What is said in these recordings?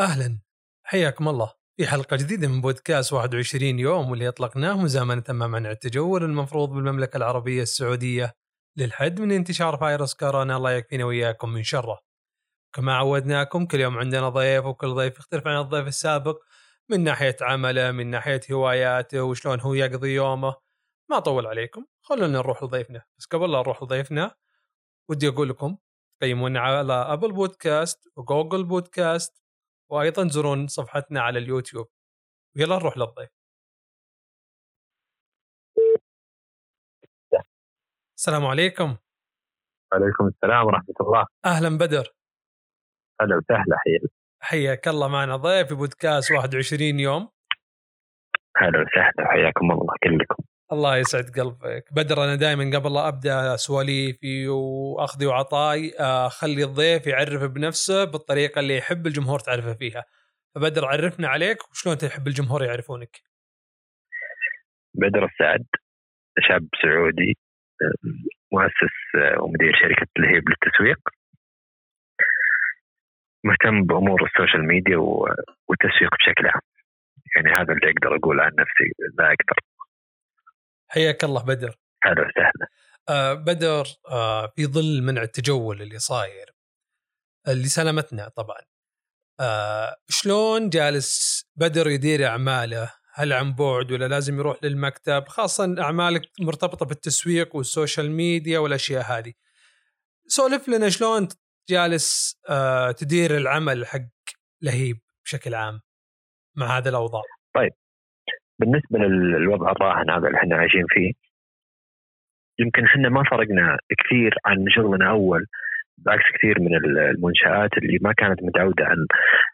أهلا. حياكم الله. في حلقة جديدة من بودكاست 21 يوم واللي أطلقناه مزامنه مع منع التجول المفروض بالمملكة العربية السعودية للحد من انتشار فيروس كورونا. الله يكفينا وياكم من شره. كما عودناكم كل يوم عندنا ضيف وكل ضيف يختلف عن الضيف السابق. من ناحية عمله من ناحية هواياته وشلون هو يقضي يومه. ما اطول عليكم. خلونا نروح لضيفنا. بس قبل لا نروح لضيفنا ودي أقول لكم قيمونا على أبل بودكاست وجوجل بودكاست وأيضا زورون صفحتنا على اليوتيوب. يلا نروح للضيف السلام عليكم. عليكم السلام ورحمة الله. أهلا بدر. أهلا وسهلا حياك. حياك الله معنا ضيف في بودكاست 21 يوم. أهلا وسهلا حياكم الله كلكم. الله يسعد قلبك. بدر أنا دائما قبل لا أبدأ سواليفي وأخذي وعطاي اخلي الضيف يعرف بنفسه بالطريقة اللي يحب الجمهور تعرفه فيها. فبدر عرفنا عليك وشلون تحب الجمهور يعرفونك؟ بدر السعد شاب سعودي مؤسس ومدير شركة لهيب للتسويق. مهتم بأمور ال social media والتسويق بشكل عام. يعني هذا اللي أقدر أقول عن نفسي لا أكثر. حياك الله بدر. أهلا وسهلا. آه بدر آه في ظل منع التجول اللي صاير اللي سلامتنا طبعا. آه شلون جالس بدر يدير أعماله؟ هل عن بعد ولا لازم يروح للمكتب؟ خاصة أعمالك مرتبطة بالتسويق وال social media والأشياء هذه. سولف لنا شلون جالس آه تدير العمل حق لهيب بشكل عام مع هذا الأوضاع. طيب. بالنسبة للوضع الراهن هذا اللي إحنا عايشين فيه يمكن إحنا ما فرقنا كثير عن شغلنا أول بعكس كثير من المنشآت اللي ما كانت متعودة عن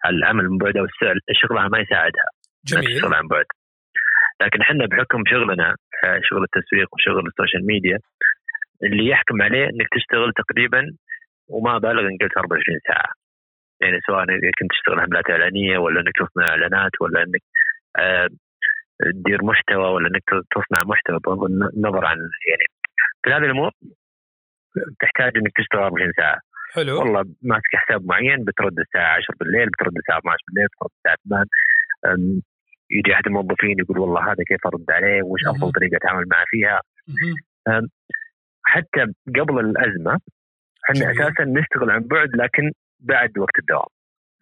العمل من بعد أو شغلها ما يساعدها. جميل. عن بعد. لكن إحنا بحكم شغلنا شغل التسويق وشغل السوشيال ميديا اللي يحكم عليه إنك تشتغل تقريبا وما بالغ إن قلت 24 ساعة. يعني سواء كنت تشتغل حملات إعلانية ولا إنك تصنع إعلانات ولا إنك آه تدير محتوى ولا انك تصنع محتوى بغض النظر عن يعني. كل هذه الأمور تحتاج إنك تشتغل 24 ساعة. حلو. والله ماسك حساب معين بترد الساعة 10 بالليل بترد الساعة 12 بالليل بترد الساعة 8 يجي أحد الموظفين يقول والله هذا كيف أرد عليه؟ وش أفضل طريقة أتعامل معه فيها؟ حتى قبل الأزمة إحنا أساسا نشتغل عن بعد لكن بعد وقت الدوام.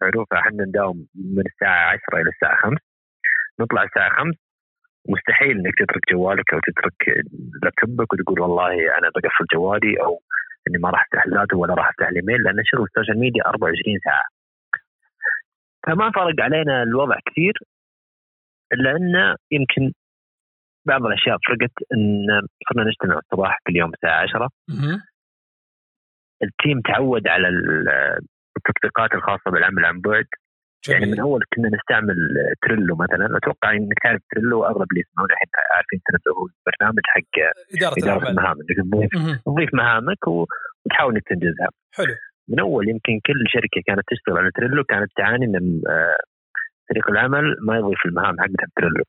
حلو فإحنا نداوم من الساعة 10 إلى الساعة 5 نطلع الساعة 5 مستحيل إنك تترك جوالك أو تترك لابتوبك وتقول والله أنا بقفل جوالي أو إني ما راح افتح اللابتوب ولا راح أفتح الايميل لأن شغل ال social media 24 ساعة. فما فرق علينا الوضع كثير الا انه يمكن بعض الأشياء فرقت إن صرنا نجتمع الصباح كل يوم الساعة 10 ال team تعود على التطبيقات الخاصة بالعمل عن بعد. يعني من اول كنا نستعمل Trello مثلا أتوقع إنك تعرف Trello اغلب اللي يسمعون الحين عارفين Trello هو البرنامج حق إدارة, إدارة المهام انك تضيف تضيف مهامك وتحاول إنك تنجزها. حلو. من أول يمكن كل شركة كانت تشتغل على Trello كانت تعاني من فريق العمل ما يضيف المهام حقتها بتريلو.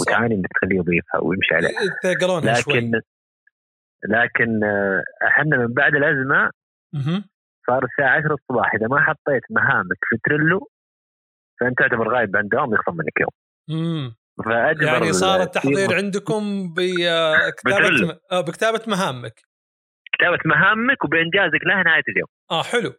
وتعاني إنك تخليه يضيفها ويمشي عليها. لكن شوي. لكن إحنا من بعد الأزمة صار الساعة 10 الصباح. إذا ما حطيت مهامك في تريلو فأنت تعتبر غايب عن دوام يخصم منك يوم. امم يعني صار التحضير عندكم بكتابه بكتابة مهامك. كتابة مهامك وبانجازك لها نهاية اليوم. آه حلو.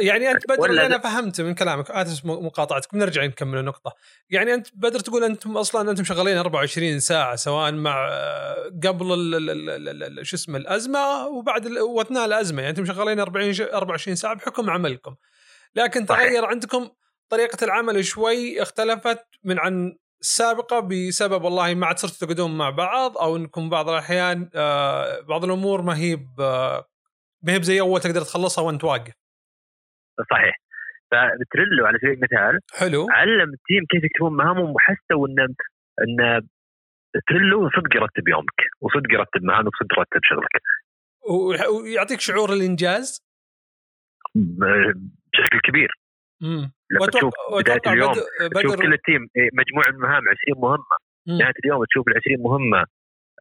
يعني أنت بدر اللي أنا فهمته من كلامك اسف مقاطعتك نرجع نكمل النقطة يعني أنت بدر تقول أنتم أصلا أنتم شغالين 24 ساعة سواء مع قبل شو اسمه الأزمة وبعد وأثناء الأزمة يعني أنتم شغالين 40 24 ساعة بحكم عملكم لكن تغير عندكم طريقة العمل شوي اختلفت من عن السابقه بسبب والله ما عاد صرتوا تقعدون مع بعض أو إنكم بعض الأحيان آه بعض الأمور ما هي ما هي زي أول تقدر تخلصها وأنت واقف. صحيح ف Trello على سبيل المثال حلو علم ال team كيف يكتبون مهامهم وحسوا ان إن Trello صدق يرتب يومك وصدق يرتب مهامك وصدق يرتب شغلك. ويعطيك شعور الإنجاز؟ بشكل كبير. امم بداية اليوم بدر تشوف كل ال team إيه، مجموعة المهام 20 مهمة. نهاية اليوم تشوف ال 20 مهمة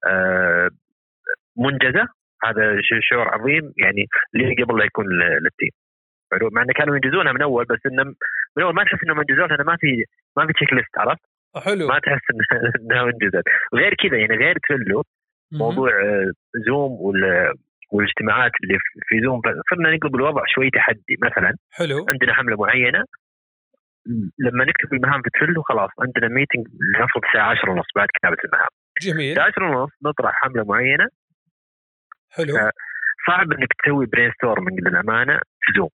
آه منجزة. هذا شعور عظيم يعني اللي قبل لا يكون لل team. مع انه كانوا ينجزونها من أول بس انه من أول ما تحس إنهم انجزوها لأنه ما في ما في checklist عرفت؟ حلو. ما تحس انها انجزت غير كذا يعني غير Trello. موضوع آه، Zoom وال والاجتماعات اللي في- Zoom. صرنا نقلب الوضع شوي تحدي. مثلا حلو. عندنا حملة معينة لما نكتب المهام في Trello خلاص عندنا meeting المفروض الساعة 10 ونص بعد كتابة المهام. جميل. الساعة 10 ونص نطرح حملة معينة. حلو. آه، صعب إنك تسوي brainstorming للأمانة في Zoom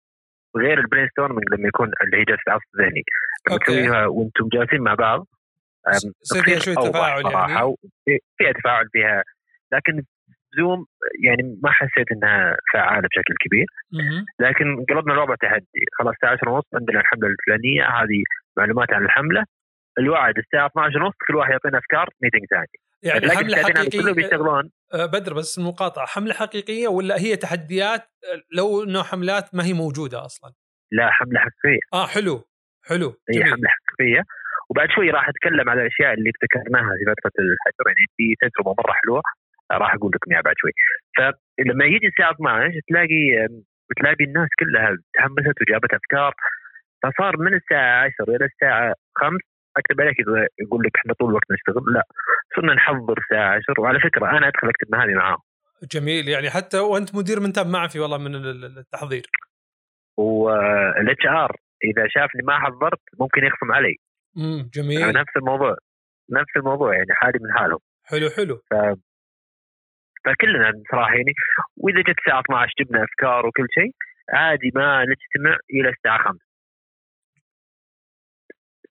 غير ال brainstorming لما يكون اللي هي جلسه عصف ذهني. لما. تسويها وأنتم جالسين مع بعض أم، يصير فيها تصير شوي أوضح تفاعل يعني. فيها تفاعل فيها. لكن Zoom يعني ما حسيت إنها فعالة بشكل كبير. لكن قلبنا الوضع تحدي. خلاص الساعة 10 ونص عندنا الحملة الفلانية هذه معلومات عن الحملة. الوعد الساعة 12 ونص كل واحد يعطينا أفكار ميتنج ثاني. يعني حملة هذه كلهم حقيقية يشتغلون. آه، بدر بس المقاطعة. حملة حقيقية ولا هي تحديات؟ لو إنه حملات ما هي موجودة أصلا. لا حملة حقيقية. آه حلو حلو هي جميل. حملة حقيقية. وبعد شوي راح أتكلم على الأشياء اللي ابتكرناها في فترة الحجر يعني في تجربة مرة حلوة. راح أقول لكم اياها بعد شوي. فلما يجي الساعة 12 تلاقي بتلاقي الناس كلها تحمست وجابت أفكار. فصار من الساعة 10 إلى الساعة 5 أكتب عليك يقول لك إحنا طول الوقت نشتغل. لا صرنا نحضر الساعة 10 وعلى فكرة أنا أدخل أكتب مهامي معاهم. جميل. يعني حتى وأنت مدير منتب معفي والله من ال- ال- التحضير. والاتش ار إذا شافني ما حضرت ممكن يخصم علي. امم جميل. نفس الموضوع نفس الموضوع يعني حالي من حالهم. حلو حلو. ف... فكلنا بصراحه يعني وإذا جت الساعة 12 جبنا أفكار وكل شيء عادي ما نجتمع إلى الساعة 5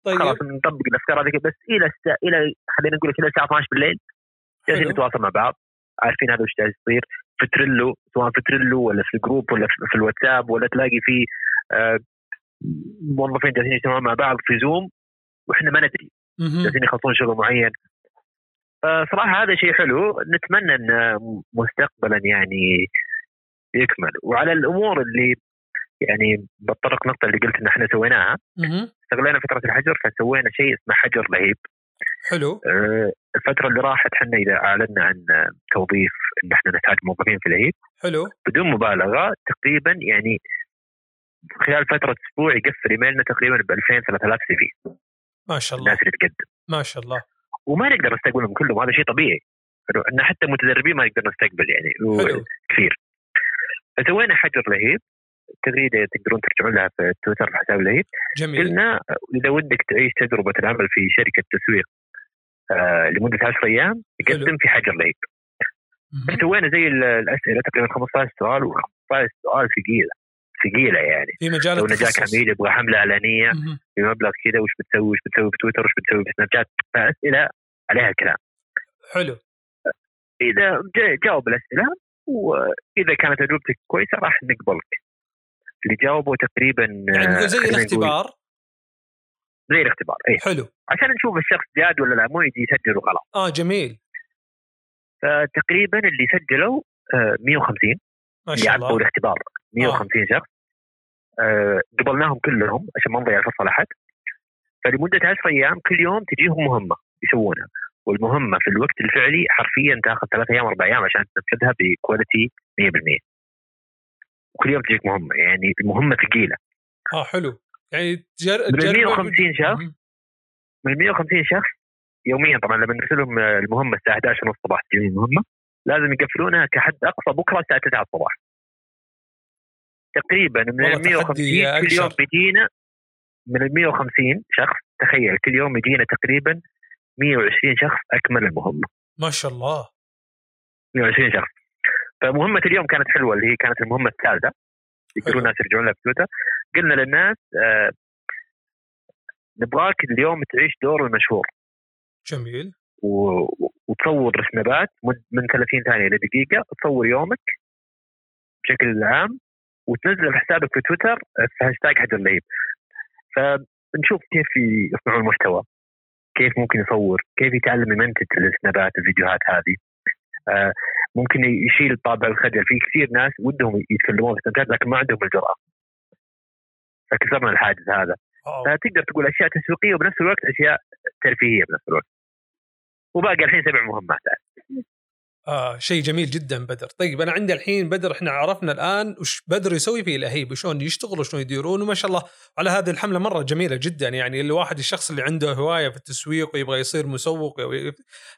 طيب. خلاص نطبق الأفكار هذه بس إلى الساعة إلى خلينا نقول إلى الساعة 12 بالليل جالسين. نتواصل مع بعض عارفين هذا وش جالس يصير في Trello سواء في Trello ولا في ال group ولا في- الواتساب ولا تلاقي في آه، موظفين جالسين يجتمعون مع بعض في زوم وإحنا ما ندري. جالسين يخلصون شغل معين. صراحة هذا شيء حلو. نتمنى إن مستقبلا يعني يكمل. وعلى الأمور اللي يعني بتطرق نقطة اللي قلت إن إحنا سويناها. استغلينا فترة الحجر فسوينا شيء اسمه حجر لهيب. حلو. آه، الفترة اللي راحت إحنا إذا أعلنا عن آه، توظيف إن إحنا نحتاج موظفين في الهيب. حلو. بدون مبالغة تقريبا يعني خلال فترة أسبوع يقفل إيميلنا تقريبا ب 2000 3000 سي في. ما شاء الله. الناس اللي تقدم. ما شاء الله. وما نقدر نستقبلهم كلهم هذا شيء طبيعي. إنه- ان حتى متدربين ما نقدر نستقبل يعني. حلو. كثير. فسوينا حجر لهيب تغريده تقدرون ترجعون لها في تويتر في حساب لهيب جميل. قلنا إذا ودك تعيش تجربة العمل في شركة تسويق آه لمدة 10 أيام. قدم في حجر لهيب. سوينا زي ال- الأسئلة تقريبا 15 سؤال و15 سؤال ثقيله ثقيلة يعني. في مجال لو نجاك عميل يبغى حملة إعلانية. بمبلغ كذا وش بتسوي وش بتسوي في تويتر وش بتسوي في سناب شات؟ فأسئلة عليها الكلام. حلو. إذا جا- جاوب الأسئلة وإذا كانت تجربتك كويسة راح نقبلك. اللي جاوبوا تقريبا يعني زي الاختبار. زي الاختبار اي حلو. عشان نشوف الشخص جاد ولا لا مو يجي يسجل وخلاص. آه جميل. فتقريبا اللي سجلوا آه، 150 ما اللي شاء الله. الاختبار 150 شخص. آه، قبلناهم كلهم عشان ما نضيع فرصة لأحد. فلمدة 10 أيام كل يوم تجيهم مهمة يسوونها. والمهمة في الوقت الفعلي حرفيا تأخذ ثلاث أيام أربع أيام عشان تنفذها بكواليتي 100% وكل يوم تجيك مهمة يعني المهمة ثقيلة. آه حلو. يعني تجر... من تجربة- 150 شخص. من 150 شخص يوميا طبعا لما نرسلهم المهمة الساعة 11 ونص الصباح تجيهم المهمه لازم يقفلونها كحد أقصى بكرة الساعة 9 الصباح. تقريبا من والله ال 150 تحدي كل يوم. بيجينا من ال 150 شخص تخيل كل يوم يجينا تقريبا 120 شخص أكمل المهمة. ما شاء الله. 120 شخص. فمهمة اليوم كانت حلوة اللي هي كانت المهمة الثالثة. حلو. الناس يرجعون لها في تويتر قلنا للناس آه نبغاك اليوم تعيش دور المشهور. جميل. و- وتصور سنابات من 30 ثانية إلى دقيقه تصور يومك بشكل عام وتنزل حسابك في تويتر في هاشتاج حجر لهيب فنشوف كيف يصنعون المحتوى كيف ممكن يصور كيف يتعلم يمنتج السنابات الفيديوهات هذه. آه، ممكن يشيل طابع الخجل في كثير ناس ودهم يتكلمون في سناب لكن ما عندهم الجرأة. فكسرنا الحاجز هذا. فتقدر تقول أشياء تسويقية وبنفس الوقت أشياء ترفيهية بنفس الوقت. وباقي الحين سبع مهمات. آه شيء جميل جدا بدر. طيب أنا عندي الحين بدر إحنا عرفنا الآن وش بدر يسوي في لهيب وشلون يشتغل وشلون يديرون وما شاء الله على هذه الحملة مرة جميلة جدا. يعني الواحد الشخص اللي عنده هواية في التسويق ويبغى يصير مسوق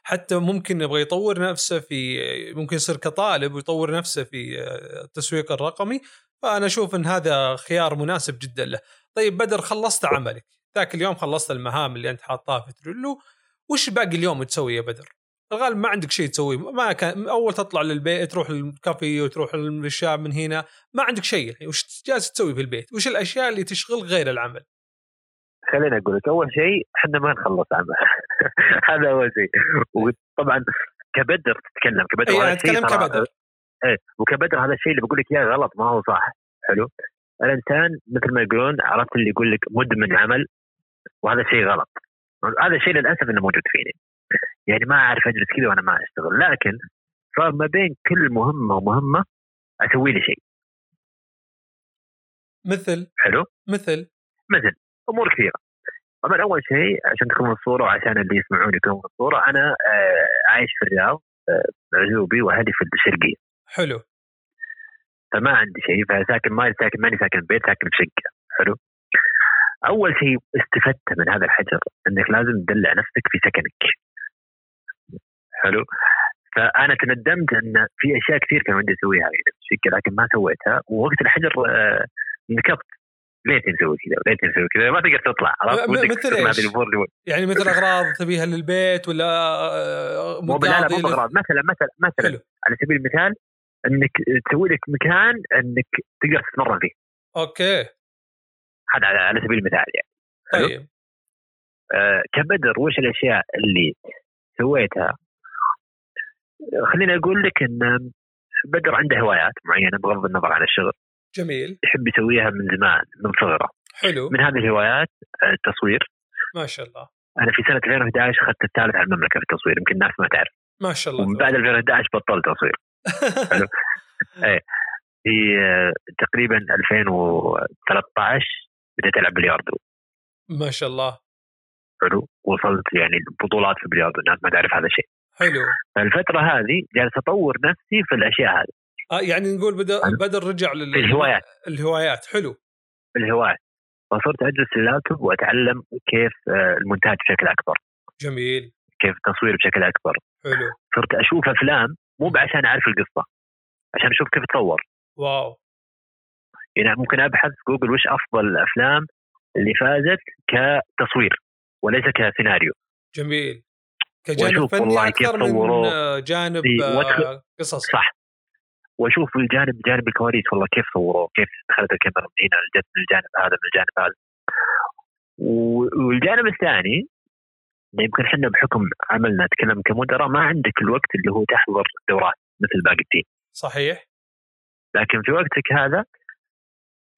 حتى ممكن يبغى يطور نفسه في ممكن يصير كطالب ويطور نفسه في التسويق الرقمي. فأنا أشوف إن هذا خيار مناسب جدا له. طيب بدر خلصت عملك. ذاك اليوم خلصت المهام اللي أنت حاطاها في تريلو. وش باقي اليوم تسوي يا بدر؟ الغالب ما عندك شيء تسويه. ما كان أول تطلع للبيت تروح الكافي وتروح للشاب من هنا ما عندك شيء. الحين وش جالس تسوي في البيت؟ وش الأشياء اللي تشغل غير العمل؟ خليني أقول لك أول شيء إحنا ما نخلص عمل. هذا أول شيء. وطبعا كبدر تتكلم كبدر اي أتكلم كبدر. إيه وكبدر هذا الشيء اللي بقول لك إياه غلط ما هو صح. حلو؟ الإنسان مثل ما يقولون عرفت اللي يقول لك مدمن عمل وهذا شيء غلط. هذا الشيء للأسف إنه موجود فيني. يعني ما أعرف اجلس كذا وأنا ما أشتغل لكن صار ما بين كل مهمة ومهمة أسوي لي شيء. مثل؟ حلو؟ مثل. مثل. أمور كثيرة. طبعا أول شيء عشان تكون الصورة وعشان اللي يسمعوني يكونوا الصورة أنا آه عايش في الرياض آه عزوبي وأهلي في الشرقية. حلو. فما عندي شيء فساكن ما ساكن ماني ساكن بيت ساكن في شقة. حلو؟ أول شيء استفدت من هذا الحجر إنك لازم تدلع نفسك في سكنك. حلو. فأنا تندمت أن في أشياء كثير كان ودي أسويها في الشقه لكن ما سويتها. ووقت الحجر آه نكبت. ليتني نسوي كذا؟ ليتني نسوي كذا؟ ما تقدر تطلع. عرفت مثل إيش؟ يعني مثل أغراض تبيها للبيت ولا آه، مو لا لا مو اغراض مثلا مثلا مثلا حلو. على سبيل المثال أنك تسوي لك مكان أنك تقدر تتمرن فيه. أوكي. هذا على سبيل المثال يعني. طيب. آه كبدر وش الأشياء اللي سويتها خليني أقول لك إن بدر عنده هوايات معينة بغض النظر عن الشغل. جميل. يحب يسويها من زمان من صغره. حلو. من هذه الهوايات التصوير. ما شاء الله. أنا في سنة 2011 أخذت الثالث على المملكة في التصوير يمكن الناس ما تعرف. ما شاء الله. ومن بعد 2011 بطلت تصوير. حلو. إيه. في تقريبا 2013 بديت ألعب بلياردو. ما شاء الله. حلو. وصلت يعني بطولات في البلياردو الناس ما تعرف هذا الشيء. حلو. فالفتره هذه جالس أطور نفسي في الأشياء هذه. آه يعني نقول بدر بدر رجع لل... الهوايات. الهوايات. حلو. الهوايات. فصرت اجلس اللابتوب وأتعلم كيف آه، المونتاج بشكل أكبر. جميل. كيف التصوير بشكل أكبر. حلو. صرت أشوف أفلام مو عشان أعرف القصة عشان أشوف كيف تصور واو. يعني ممكن أبحث جوجل وش أفضل الأفلام اللي فازت كتصوير وليس كسيناريو. جميل. كجانب فني أكثر من جانب آه، قصص. صح. وأشوف الجانب جانب الكواليس والله كيف صوروه كيف دخلت الكاميرا من هنا من الجانب هذا من الجانب هذا. والجانب الثاني يمكن إحنا بحكم عملنا نتكلم كمدراء ما عندك الوقت اللي هو تحضر دورات مثل باقي التيم صحيح. لكن في وقتك هذا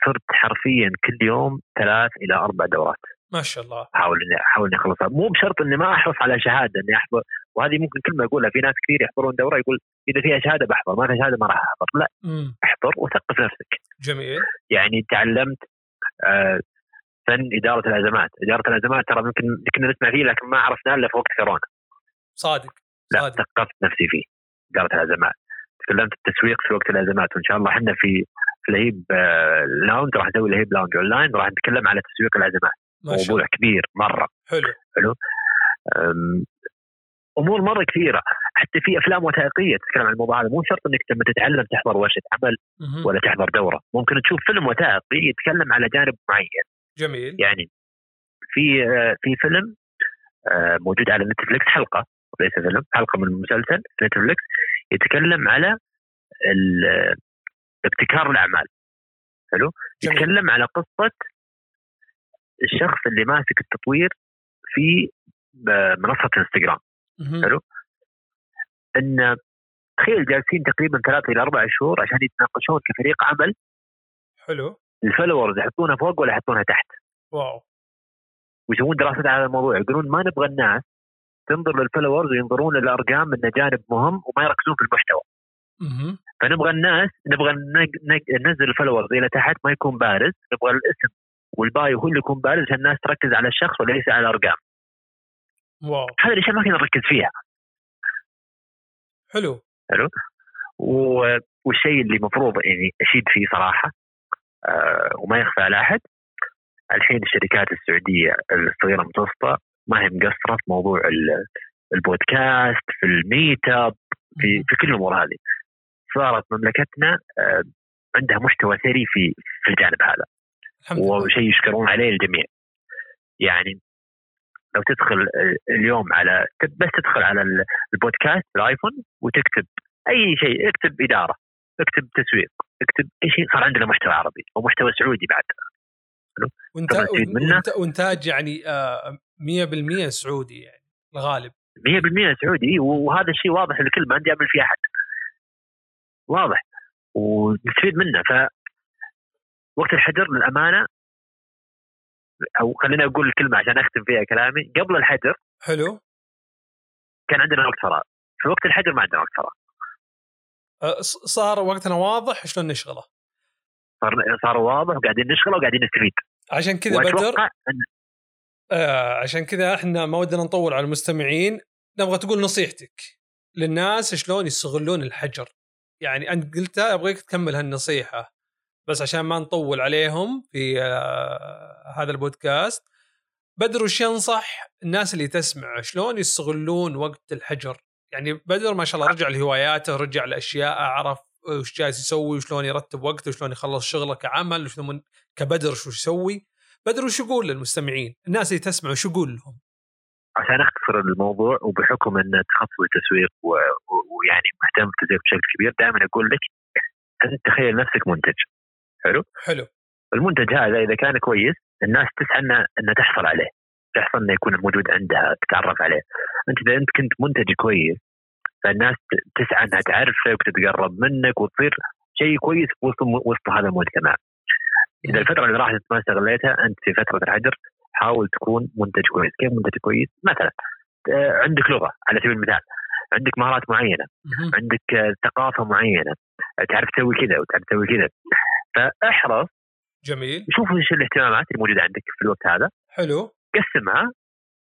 صرت حرفيا كل يوم ثلاث إلى أربع دورات. ما شاء الله. احاول اني احاول إني أخلصها. مو بشرط إني ما أحرص على شهادة إني أحضر. وهذه ممكن كلمه أقولها في ناس كثير يحضرون دورة يقول إذا فيها شهادة بحضر ما فيها شهادة ما راح أحضر. لا مم. احضر وثقف نفسك. جميل. يعني تعلمت آه فن إدارة الأزمات، إدارة الأزمات ترى ممكن كنا نسمع فيه لكن ما عرفناه إلا في وقت كورونا. صادق. لا ثقفت نفسي فيه إدارة الأزمات. تكلمت التسويق في وقت الأزمات وإن شاء الله إحنا في في لهيب آه lounge راح نسوي لهيب lounge online وراح نتكلم على تسويق الأزمات. موضوع كبير مرة. حلو. حلو. أمور مرة كثيرة. حتى في أفلام وثائقية تتكلم عن الموضوع هذا. مو شرط إنك لما تتعلم تحضر ورشه عمل ولا تحضر دورة. ممكن تشوف فيلم وثائقي يتكلم على جانب معين. جميل. يعني في في فيلم آه، موجود على نتفلكس حلقة. وليس فيلم حلقة من مسلسل نتفلكس يتكلم على ابتكار الأعمال. حلو؟ جميل. يتكلم على قصة الشخص اللي ماسك التطوير في منصة انستغرام. حلو؟ إن تخيل جالسين تقريبا ثلاثة إلى أربع شهور عشان يتناقشون كفريق عمل حلو. ال followers يحطونها فوق ولا يحطونها تحت. واو. ويسوون دراسات على الموضوع يقولون ما نبغى الناس تنظر لل followers وينظرون للأرقام انه جانب مهم وما يركزون في المحتوى. فنبغى الناس نبغى ننزل ال followers إلى تحت ما يكون بارز نبغى الاسم وال bio هو اللي يكون بارز عشان الناس تركز على الشخص وليس على الأرقام. واو. هذه الاشياء ما كنا نركز فيها. حلو. حلو. والشيء اللي المفروض يعني أشيد فيه صراحة آه وما يخفى على أحد الحين الشركات السعودية الصغيرة المتوسطة ما هي مقصرة في موضوع البودكاست في الميت أب في في كل الأمور هذه. صارت مملكتنا آه عندها محتوى ثري في في الجانب هذا. وشيء يشكرون عليه الجميع. يعني لو تدخل اليوم على بس تدخل على البودكاست الآيفون وتكتب أي شيء اكتب إدارة اكتب تسويق اكتب أي شيء صار عندنا محتوى عربي ومحتوى سعودي بعد. وانتاج يعني 100% آه، سعودي يعني الغالب. 100% سعودي وهذا الشيء واضح للكل ما عندي امل فيه أحد. واضح. ونستفيد منه. ف وقت الحجر للامانه أو خليني أقول الكلمة عشان أختم فيها كلامي. قبل الحجر حلو. كان عندنا وقت فراغ. في وقت الحجر ما عندنا وقت فراغ. أه، صار وقتنا واضح شلون نشغله؟ صار صار واضح وقاعدين نشغله وقاعدين نستفيد. عشان كذا بدر أن... آه عشان كذا إحنا ما ودنا نطول على المستمعين. نبغى تقول نصيحتك للناس شلون يستغلون الحجر. يعني أنت قلتها أبغيك تكمل هالنصيحة. بس عشان ما نطول عليهم في آه هذا البودكاست. بدر وش ينصح الناس اللي تسمع؟ شلون يستغلون وقت الحجر؟ يعني بدر ما شاء الله رجع لهواياته رجع لأشياء عرف وش جالس يسوي وشلون يرتب وقته وشلون يخلص شغله كعمل وشلون كبدر شو يسوي. بدر وش يقول للمستمعين؟ الناس اللي تسمع وش يقول لهم؟ عشان أختصر الموضوع وبحكم إن تخصصي تسويق ويعني مهتم بالتسويق بشكل كبير دائما أقول لك أنت تخيل نفسك منتج. حلو؟ حلو. المنتج هذا إذا كان كويس الناس تسعى انها إنها تحصل عليه تحصل إنه يكون موجود عندها تتعرف عليه. أنت إذا أنت كنت منتج كويس فالناس تسعى إنها تعرفك وتتقرب منك وتصير شيء كويس وسط وسط هذا المجتمع. إذا الفترة اللي راحت ما استغليتها أنت في فترة الحجر حاول تكون منتج كويس، كيف منتج كويس؟ مثلا آه، عندك لغة على سبيل المثال. عندك مهارات معينة. عندك ثقافة معينة. تعرف تسوي كذا وتعرف تسوي كذا. فاحرص. جميل. شوف إيش الاهتمامات اللي موجودة عندك في الوقت هذا. حلو. قسمها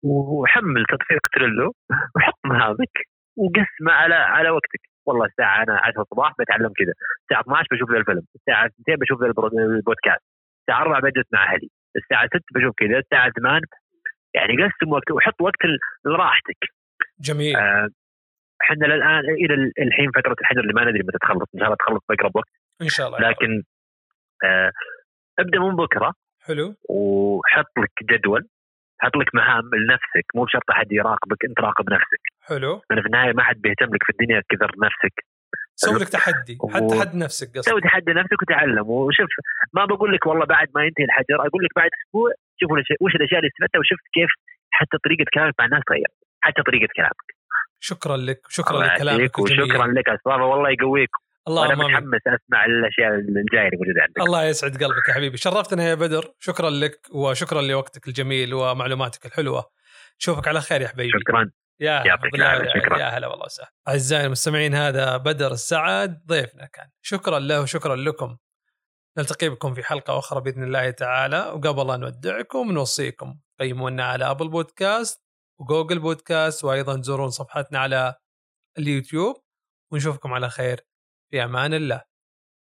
وحمل تطبيق Trello وحط مهامك وقسمه على على وقتك. والله الساعة أنا 10 الصباح بتعلم كذا. الساعة 12 بشوف ذا الفيلم. الساعة 2 بشوف ذا البودكاست. الساعة 4 بجلس مع أهلي. الساعة 6 بشوف كذا. الساعة 8 يعني قسم وقت وحط وقت لراحتك. جميل. آه إحنا الان إلى الحين فترة الحجر اللي ما ندري متى تخلص. إن شاء الله تخلص بأقرب وقت. إن شاء الله لكن آه ابدأ من بكرة. حلو. وحط لك جدول. حط لك مهام لنفسك. مو بشرط أحد يراقبك أنت راقب نفسك. حلو. لأن في النهاية ما حد بيهتم لك في الدنيا كثر نفسك. سوي لك تحدي. و... حد تحدي نفسك قصدك. سوي تحدي نفسك وتعلم. وشوف ما بقول لك والله بعد ما ينتهي الحجر أقول لك بعد أسبوع شوف وش الأشياء اللي استفدتها وشفت كيف حتى طريقة كلامك مع الناس تغير حتى طريقة كلامك. شكرا لك شكرا لكلامك وشكرا لك اسباب والله يقويك. الله أنا متحمس أسمع الأشياء الجايه اللي موجودة عندك. الله يسعد قلبك يا حبيبي. شرفتنا يا بدر. شكرا لك وشكرا لوقتك الجميل ومعلوماتك الحلوة. نشوفك على خير يا حبيبي. شكرا. يا يعطيك شكرا. يا هلا والله وسهلا. أعزائي المستمعين هذا بدر السعد ضيفنا كان. شكرا له وشكرا لكم. نلتقي بكم في حلقة أخرى بإذن الله تعالى. وقبل أن نودعكم نوصيكم. قيمونا على أبل بودكاست وجوجل بودكاست وأيضا تزورون صفحتنا على اليوتيوب. ونشوفكم على خير. في أمان الله.